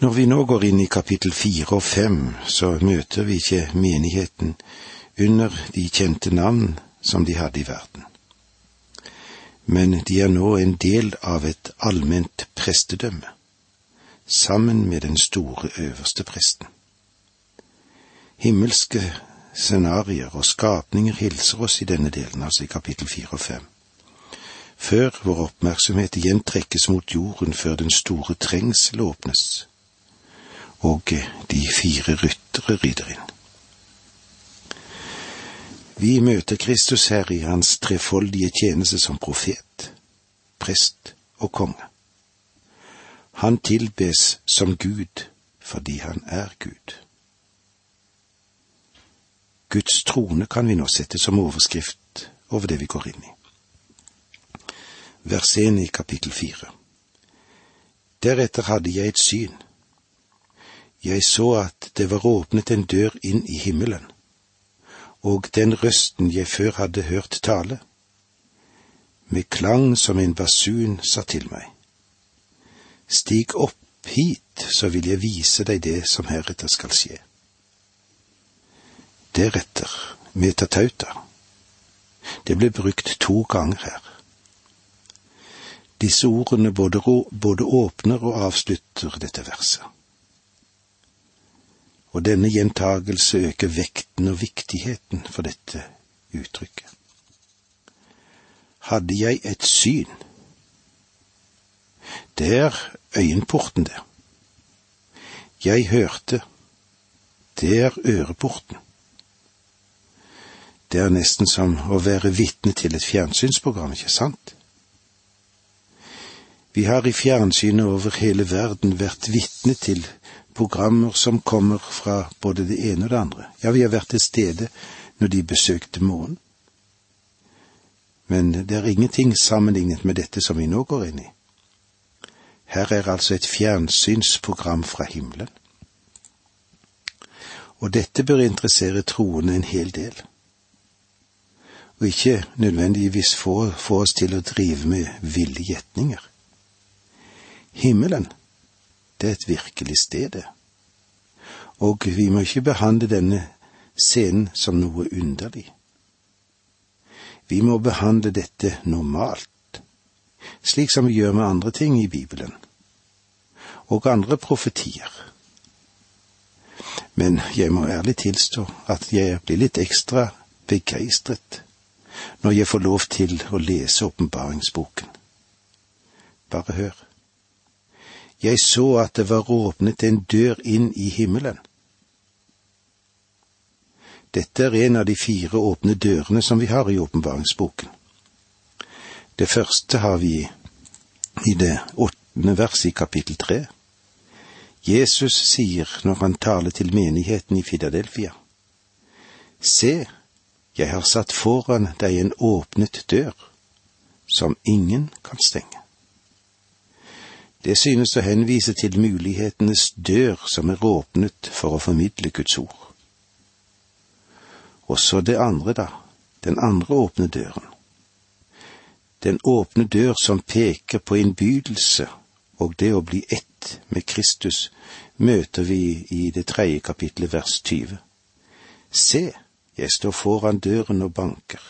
Når vi nå går inn i kapittel fire og fem, så møter vi ikke menigheten under de kjente navn som de hadde i verden. Men de er nå en del av et allment prestedømme, sammen med den store øverste presten. Himmelske scenarioer og skapninger hilser oss i denne delen, altså i kapittel fire og fem før vår oppmerksomhet igjen trekkes mot jorden før den store trengsel åpnes, og de fire ryttere rider inn. Vi møter Kristus her i hans trefoldige tjeneste som profet, prest og konge. Han tilbes som Gud fordi han er Gud. Guds trone kan vi nå sette som overskrift over det vi går inn i vers 1 i kapittel 4. Deretter hadde jeg et syn. Jeg så at det var åpnet en dør inn i himmelen, og den røsten jeg før hadde hørt tale, med klang som en basun sa til meg, Stig opp hit, så vil jeg vise deg det som heretter skal skje. Deretter, metatauta. Det ble brukt to ganger her. Disse ordene både, både åpner og avslutter dette verset. Og denne gjentagelse øker vekten og viktigheten for dette uttrykket. Hadde jeg et syn? Det er øyenporten, det. Jeg hørte. Det er øreporten. Det er nesten som å være vitne til et fjernsynsprogram, ikke sant? Vi har i fjernsynet over hele verden vært vitne til programmer som kommer fra både det ene og det andre. Ja, vi har vært til stede når de besøkte månen. Men det er ingenting sammenlignet med dette som vi nå går inn i. Her er altså et fjernsynsprogram fra himmelen. Og dette bør interessere troende en hel del, og ikke nødvendigvis få, få oss til å drive med ville gjetninger. Himmelen, det er et virkelig sted, Og vi må ikke behandle denne scenen som noe underlig. Vi må behandle dette normalt, slik som vi gjør med andre ting i Bibelen, og andre profetier. Men jeg må ærlig tilstå at jeg blir litt ekstra begeistret når jeg får lov til å lese åpenbaringsboken. Bare hør. Jeg så at det var åpnet en dør inn i himmelen. Dette er en av de fire åpne dørene som vi har i åpenbaringsboken. Det første har vi i det åttende verset i kapittel tre. Jesus sier når han taler til menigheten i Fidadelfia, Se, jeg har satt foran deg en åpnet dør, som ingen kan stenge. Det synes å henvise til mulighetenes dør som er åpnet for å formidle Guds ord. Og så det andre, da, den andre åpne døren. Den åpne dør som peker på innbydelse og det å bli ett med Kristus, møter vi i det tredje kapitlet vers 20. Se, jeg står foran døren og banker.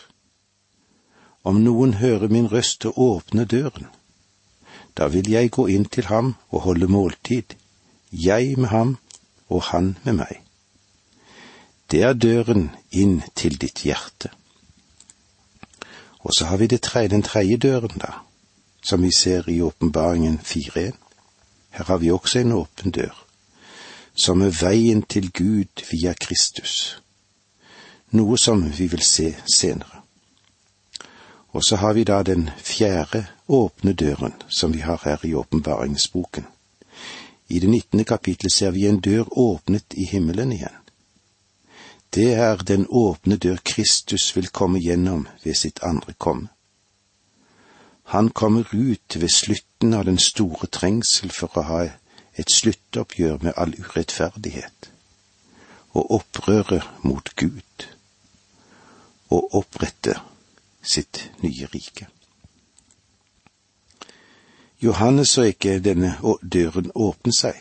Om noen hører min røst og åpner døren, da vil jeg gå inn til ham og holde måltid, jeg med ham og han med meg. Det er døren inn til ditt hjerte. Og så har vi tre, den tredje døren, da, som vi ser i åpenbaringen 4.1. Her har vi også en åpen dør, som er veien til Gud via Kristus, noe som vi vil se senere. Og så har vi da den fjerde åpne døren som vi har her i åpenbaringsboken. I det nittende kapitlet ser vi en dør åpnet i himmelen igjen. Det er den åpne dør Kristus vil komme gjennom ved sitt andre komme. Han kommer ut ved slutten av den store trengsel for å ha et sluttoppgjør med all urettferdighet og opprøret mot Gud og opprette sitt nye rike. Johannes så ikke denne døren åpne seg,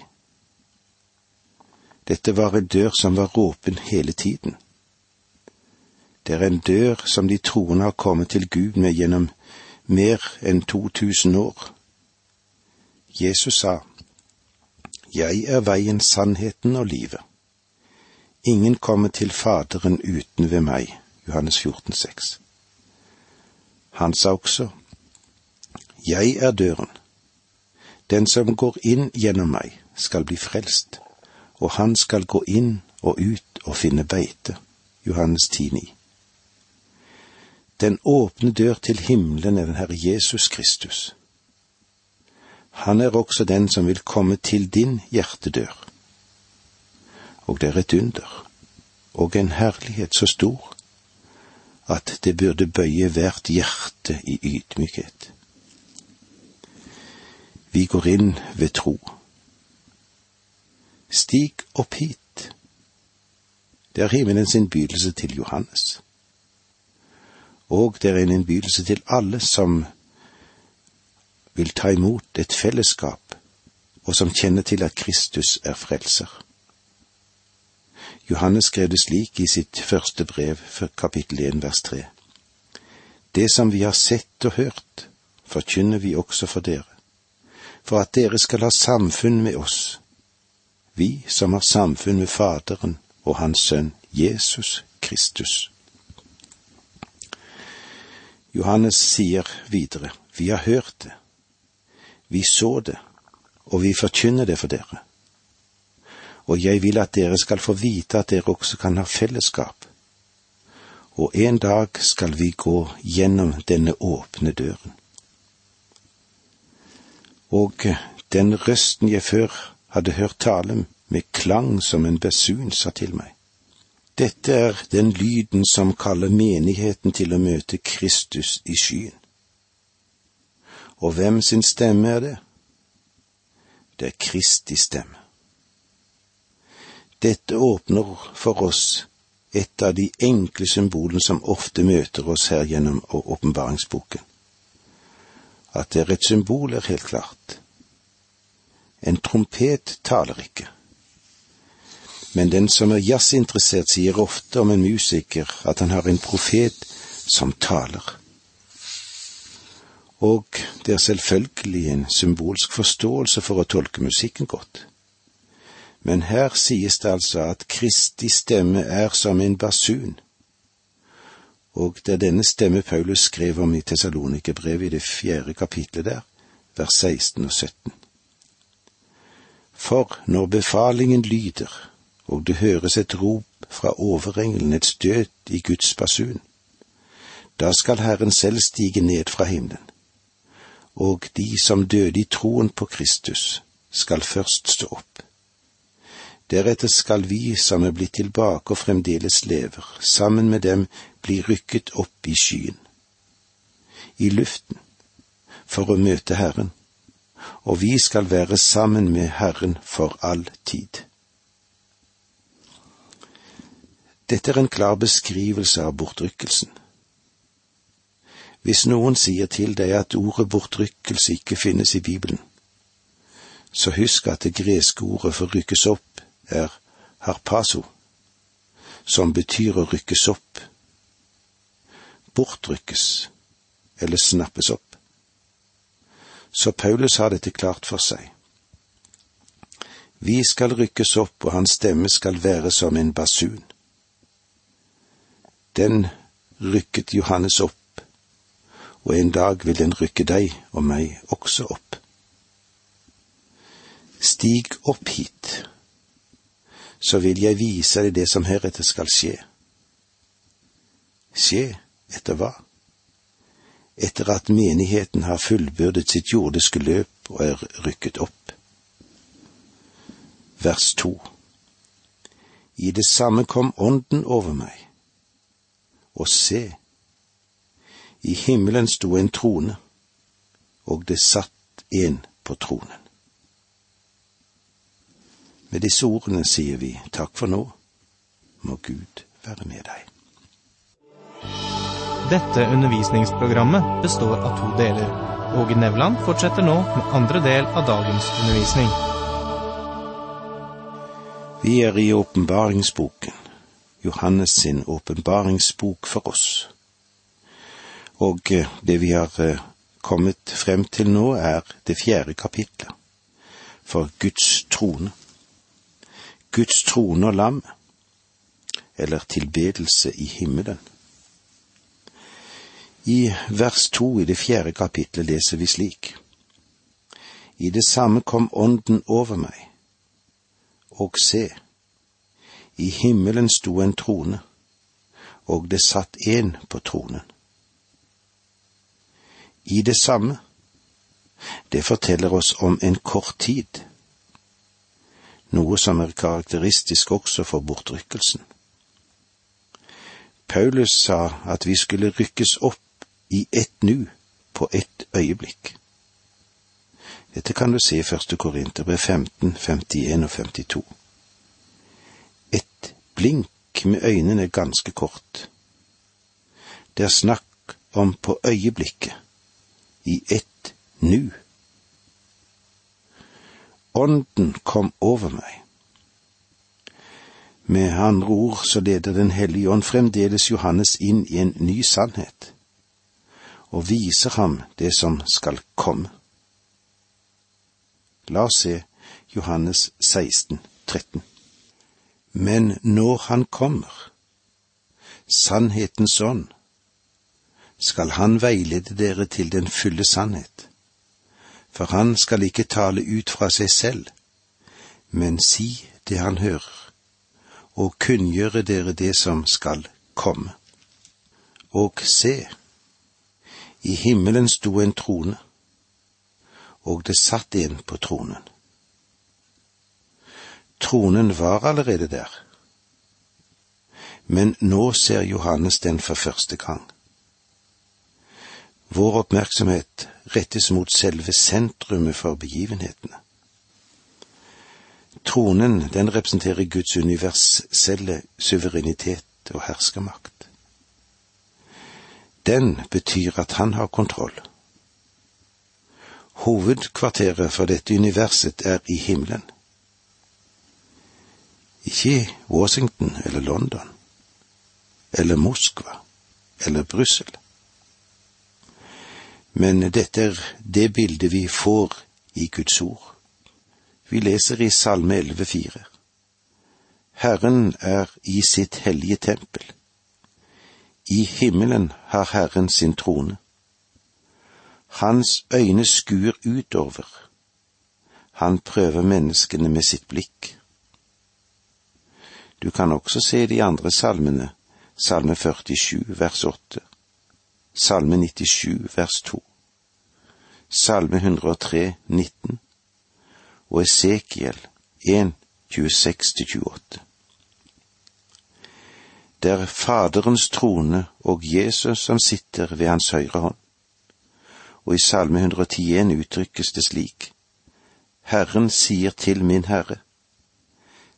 Dette var en dør som var åpen hele tiden. Det er en dør som de troende har kommet til Gud med gjennom mer enn 2000 år. Jesus sa, Jeg er veien, sannheten og livet. Ingen kommer til Faderen uten ved meg. Johannes 14, 6. Han sa også, Jeg er døren. Den som går inn gjennom meg, skal bli frelst, og han skal gå inn og ut og finne beite. Johannes 10, 9. Den åpne dør til himmelen er den Herre Jesus Kristus. Han er også den som vil komme til din hjertedør. Og det er et under, og en herlighet så stor, at det burde bøye hvert hjerte i ydmykhet. Vi går inn ved tro. Stig opp hit. Det er himmelens innbydelse til Johannes og det er en innbydelse til alle som vil ta imot et fellesskap, og som kjenner til at Kristus er frelser. Johannes skrev det slik i sitt første brev, kapittel 1, vers 3. Det som vi har sett og hørt, forkynner vi også for dere, for at dere skal ha samfunn med oss, vi som har samfunn med Faderen og Hans Sønn Jesus Kristus. Johannes sier videre, vi har hørt det, vi så det, og vi forkynner det for dere. Og jeg vil at dere skal få vite at dere også kan ha fellesskap. Og en dag skal vi gå gjennom denne åpne døren. Og den røsten jeg før hadde hørt tale med klang som en besun, sa til meg. Dette er den lyden som kaller menigheten til å møte Kristus i skyen. Og hvem sin stemme er det? Det er Kristi stemme. Dette åpner for oss et av de enkle symbolene som ofte møter oss her gjennom åpenbaringsboken. At det er et symbol, er helt klart. En trompet taler ikke men den som er jazzinteressert, sier ofte om en musiker at han har en profet som taler. Og det er selvfølgelig en symbolsk forståelse for å tolke musikken godt. Men her sies det altså at Kristi stemme er som en basun, og det er denne stemme Paulus skrev om i Tessalonikerbrevet i det fjerde kapitlet der, vers 16 og 17. For når befalingen lyder, og det høres et rop fra overengelen, et støt i Guds basun. Da skal Herren selv stige ned fra himmelen, og de som døde i troen på Kristus, skal først stå opp. Deretter skal vi som er blitt tilbake og fremdeles lever, sammen med dem bli rykket opp i skyen, i luften, for å møte Herren, og vi skal være sammen med Herren for all tid. Dette er en klar beskrivelse av bortrykkelsen. Hvis noen sier til deg at ordet bortrykkelse ikke finnes i Bibelen, så husk at det greske ordet for rykkes opp er harpaso, som betyr å rykkes opp, bortrykkes eller snappes opp. Så Paulus har dette klart for seg. Vi skal rykkes opp, og hans stemme skal være som en basun den rykket Johannes opp, og en dag vil den rykke deg og meg også opp. Stig opp hit, så vil jeg vise deg det som heretter skal skje. Skje etter hva? Etter at menigheten har fullbyrdet sitt jordiske løp og er rykket opp. Vers to. I det samme kom Ånden over meg og se, i himmelen sto en trone, og det satt en på tronen. Med disse ordene sier vi takk for nå, må Gud være med deg. Dette undervisningsprogrammet består av to deler. Åge Nevland fortsetter nå med andre del av dagens undervisning. Vi er i åpenbaringsboken, Johannes sin åpenbaringsbok for oss. Og eh, det vi har eh, kommet frem til nå, er det fjerde kapitlet, for Guds trone. Guds trone og lam, eller tilbedelse i himmelen. I vers to i det fjerde kapitlet leser vi slik. I det samme kom Ånden over meg, og se, i himmelen sto en trone, og det satt en på tronen. I det samme, det forteller oss om en kort tid, noe som er karakteristisk også for bortrykkelsen. Paulus sa at vi skulle rykkes opp i ett nu, på ett øyeblikk. Dette kan du se i første Korinterbrev 15, 51 og 52. Et blink med øynene er ganske kort. Det er snakk om på øyeblikket, i ett nu. Ånden kom over meg. Med andre ord så leder Den hellige ånd fremdeles Johannes inn i en ny sannhet, og viser ham det som skal komme. La oss se Johannes 16, 13. Men når Han kommer, sannhetens ånd, skal Han veilede dere til den fulle sannhet. For Han skal ikke tale ut fra seg selv, men si det Han hører, og kunngjøre dere det som skal komme. Og se, i himmelen sto en trone og det satt en på tronen. Tronen var allerede der, men nå ser Johannes den for første gang. Vår oppmerksomhet rettes mot selve sentrumet for begivenhetene. Tronen, den representerer Guds universelle suverenitet og herskermakt. Den betyr at han har kontroll. Hovedkvarteret for dette universet er i himmelen. Ikke Washington eller London, eller Moskva, eller Brussel. Men dette er det bildet vi får i Guds ord. Vi leser i Salme 11,4. Herren er i sitt hellige tempel. I himmelen har Herren sin trone. Hans øyne skuer utover. Han prøver menneskene med sitt blikk. Du kan også se de andre salmene, salme 47 vers 8, salme 97 vers 2, salme 103 19 og Esekiel 1 26-28. Det er Faderens trone og Jesus som sitter ved hans høyre hånd og i Salme 110 uttrykkes det slik. Herren sier til min Herre,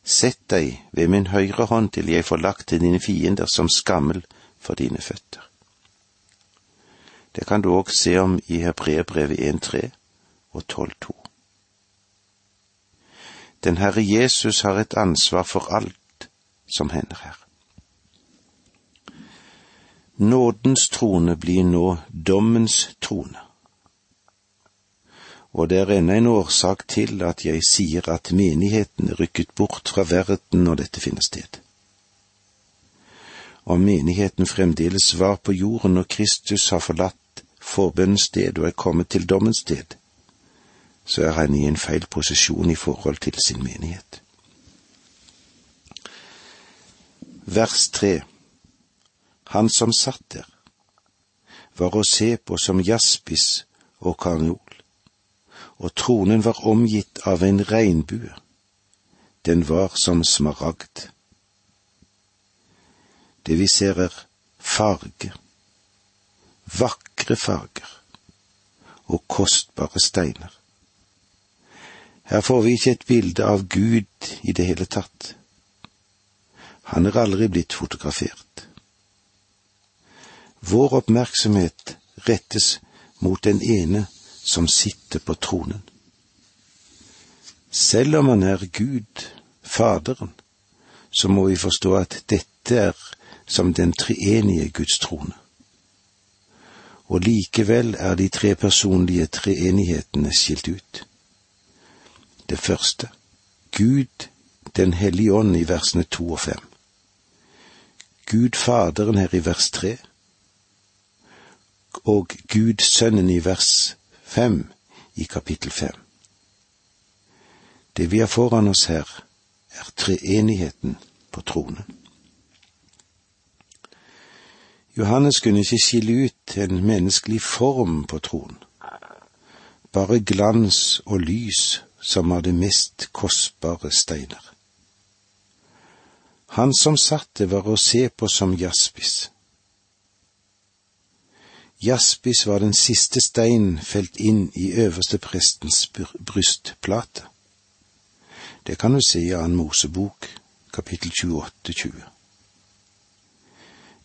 Sett deg ved min høyre hånd til jeg får lagt til dine fiender som skammel for dine føtter. Det kan du òg se om i Hebreerbrevet 1.3 og 12.2. Den Herre Jesus har et ansvar for alt som hender her. Nådens trone blir nå dommens trone og det er ennå en årsak til at jeg sier at menigheten er rykket bort fra verden når dette finner sted. Om menigheten fremdeles var på jorden når Kristus har forlatt forbønnens sted og er kommet til dommens sted, så er han i en feil posisjon i forhold til sin menighet. Vers tre Han som satt der, var å se på som jaspis og karneol og tronen var omgitt av en regnbue. Den var som smaragd. Det vi ser er farge, vakre farger og kostbare steiner. Her får vi ikke et bilde av Gud i det hele tatt. Han er aldri blitt fotografert. Vår oppmerksomhet rettes mot den ene som sitter på tronen. Selv om han er Gud, Faderen, så må vi forstå at dette er som den treenige Guds trone. Og likevel er de tre personlige treenighetene skilt ut. Det første, Gud den hellige ånd i versene to og fem. Gud Faderen her i vers tre, og Gud Sønnen i vers fem i kapittel fem. Det vi har foran oss her, er treenigheten på tronen. Johannes kunne ikke skille ut en menneskelig form på troen, bare glans og lys som var det mest kostbare steiner. Han som satte var å se på som jaspis. Jaspis var den siste stein felt inn i øverste prestens brystplate. Det kan du se i Annen Mosebok, kapittel 28-20.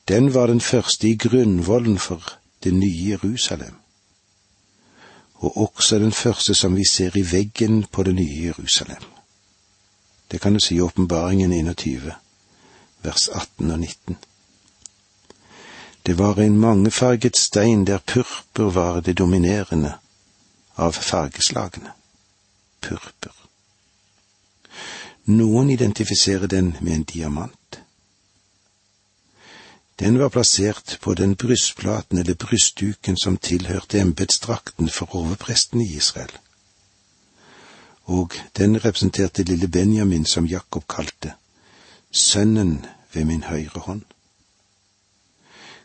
Den var den første i grunnvollen for det nye Jerusalem, og også den første som vi ser i veggen på det nye Jerusalem. Det kan du si i Åpenbaringen 21, vers 18 og 19. Det var en mangefarget stein der purpur var det dominerende av fargeslagene. Purpur. Noen identifiserer den med en diamant. Den var plassert på den brystplaten eller brystduken som tilhørte embetsdrakten for overpresten i Israel. Og den representerte lille Benjamin som Jakob kalte Sønnen ved min høyre hånd.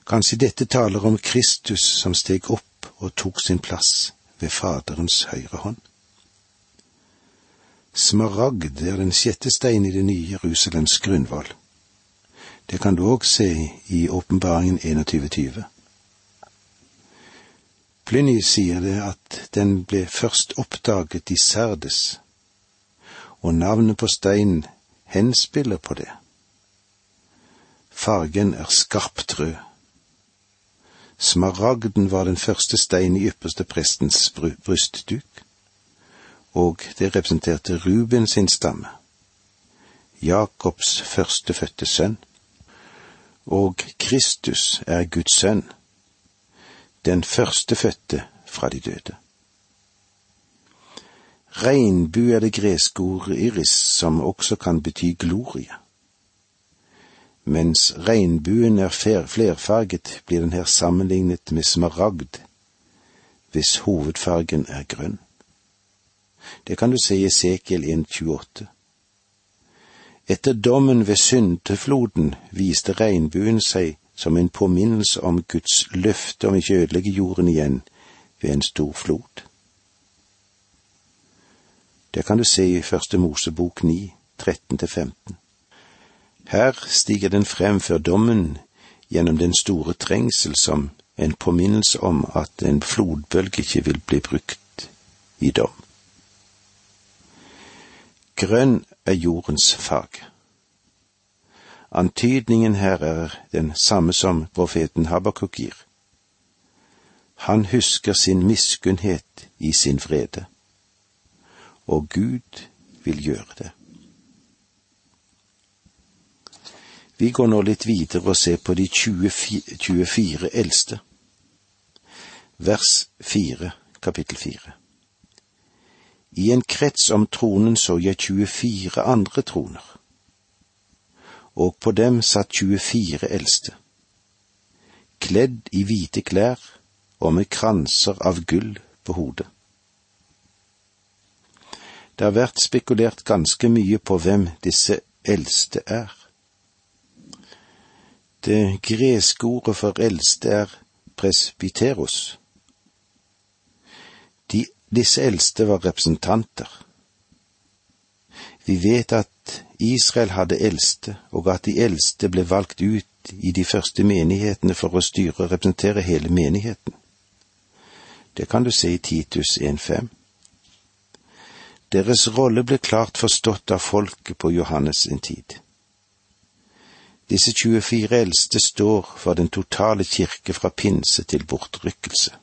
Kanskje dette taler om Kristus som steg opp og tok sin plass ved Faderens høyre hånd. Smaragd er den sjette stein i det nye Jerusalems grunnvoll. Det kan du òg se i Åpenbaringen 2120. Pliny sier det at den ble først oppdaget i Sardes, og navnet på steinen henspiller på det. Fargen er skarpt rød. Smaragden var den første stein i ypperste prestens brystduk og det representerte Ruben sin stamme, Jakobs førstefødte sønn, og Kristus er Guds sønn, den førstefødte fra de døde. Regnbue er det greske ordet iris, som også kan bety glorie. Mens regnbuen er flerfarget, blir den her sammenlignet med smaragd, hvis hovedfargen er grønn. Det kan du se i Esekiel 1,28. Etter dommen ved syndefloden viste regnbuen seg som en påminnelse om Guds løfte om ikke ødelegge jorden igjen ved en stor flod. Det kan du se i Første Mosebok 9, 13-15. Her stiger den frem før dommen gjennom den store trengsel som en påminnelse om at en flodbølge ikke vil bli brukt i dom. Grønn er jordens farge. Antydningen her er den samme som profeten Habakuk gir. Han husker sin miskunnhet i sin vrede, og Gud vil gjøre det. Vi går nå litt videre og ser på de 24, 24 eldste. Vers 4, kapittel 4. I en krets om tronen så jeg 24 andre troner, og på dem satt 24 eldste, kledd i hvite klær og med kranser av gull på hodet. Det har vært spekulert ganske mye på hvem disse eldste er. Det greske ordet for eldste er presbyteros. Disse eldste var representanter. Vi vet at Israel hadde eldste, og at de eldste ble valgt ut i de første menighetene for å styre og representere hele menigheten. Det kan du se i Titus 1.5. Deres rolle ble klart forstått av folket på Johannes sin tid. Disse 24 eldste står for den totale kirke fra pinse til bortrykkelse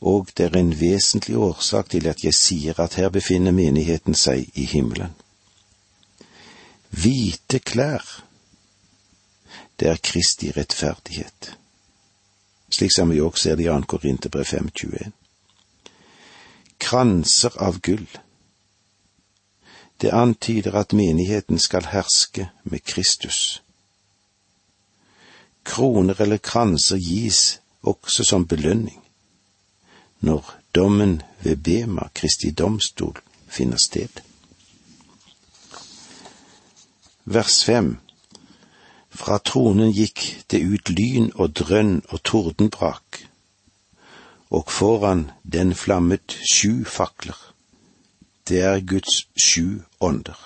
og det er en vesentlig årsak til at jeg sier at her befinner menigheten seg i himmelen. Hvite klær, det er Kristi rettferdighet, slik som vi også ser det i 2. Korinterbrev 5.21. Kranser av gull, det antyder at menigheten skal herske med Kristus. Kroner eller kranser gis også som belønning når dommen ved Bema, Kristi domstol, finner sted. Vers fem Fra tronen gikk det ut lyn og drønn og tordenbrak, og foran den flammet sju fakler det er Guds sju ånder.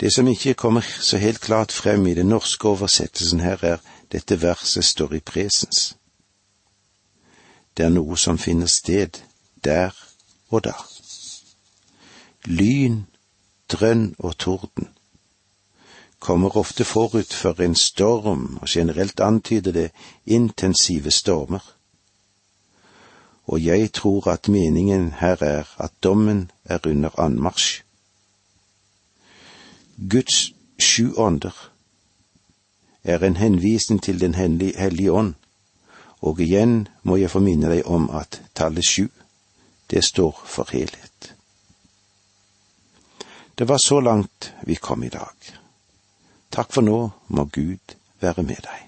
Det som ikke kommer så helt klart frem i den norske oversettelsen her, er dette verset står i presens. Det er noe som finner sted der og da. Lyn, drønn og torden kommer ofte forut for en storm, og generelt antyder det intensive stormer og jeg tror at meningen her er at dommen er under anmarsj. Guds sju ånder er en henvisning til Den hellige ånd, og igjen må jeg få minne deg om at tallet sju, det står for helhet. Det var så langt vi kom i dag. Takk for nå må Gud være med deg.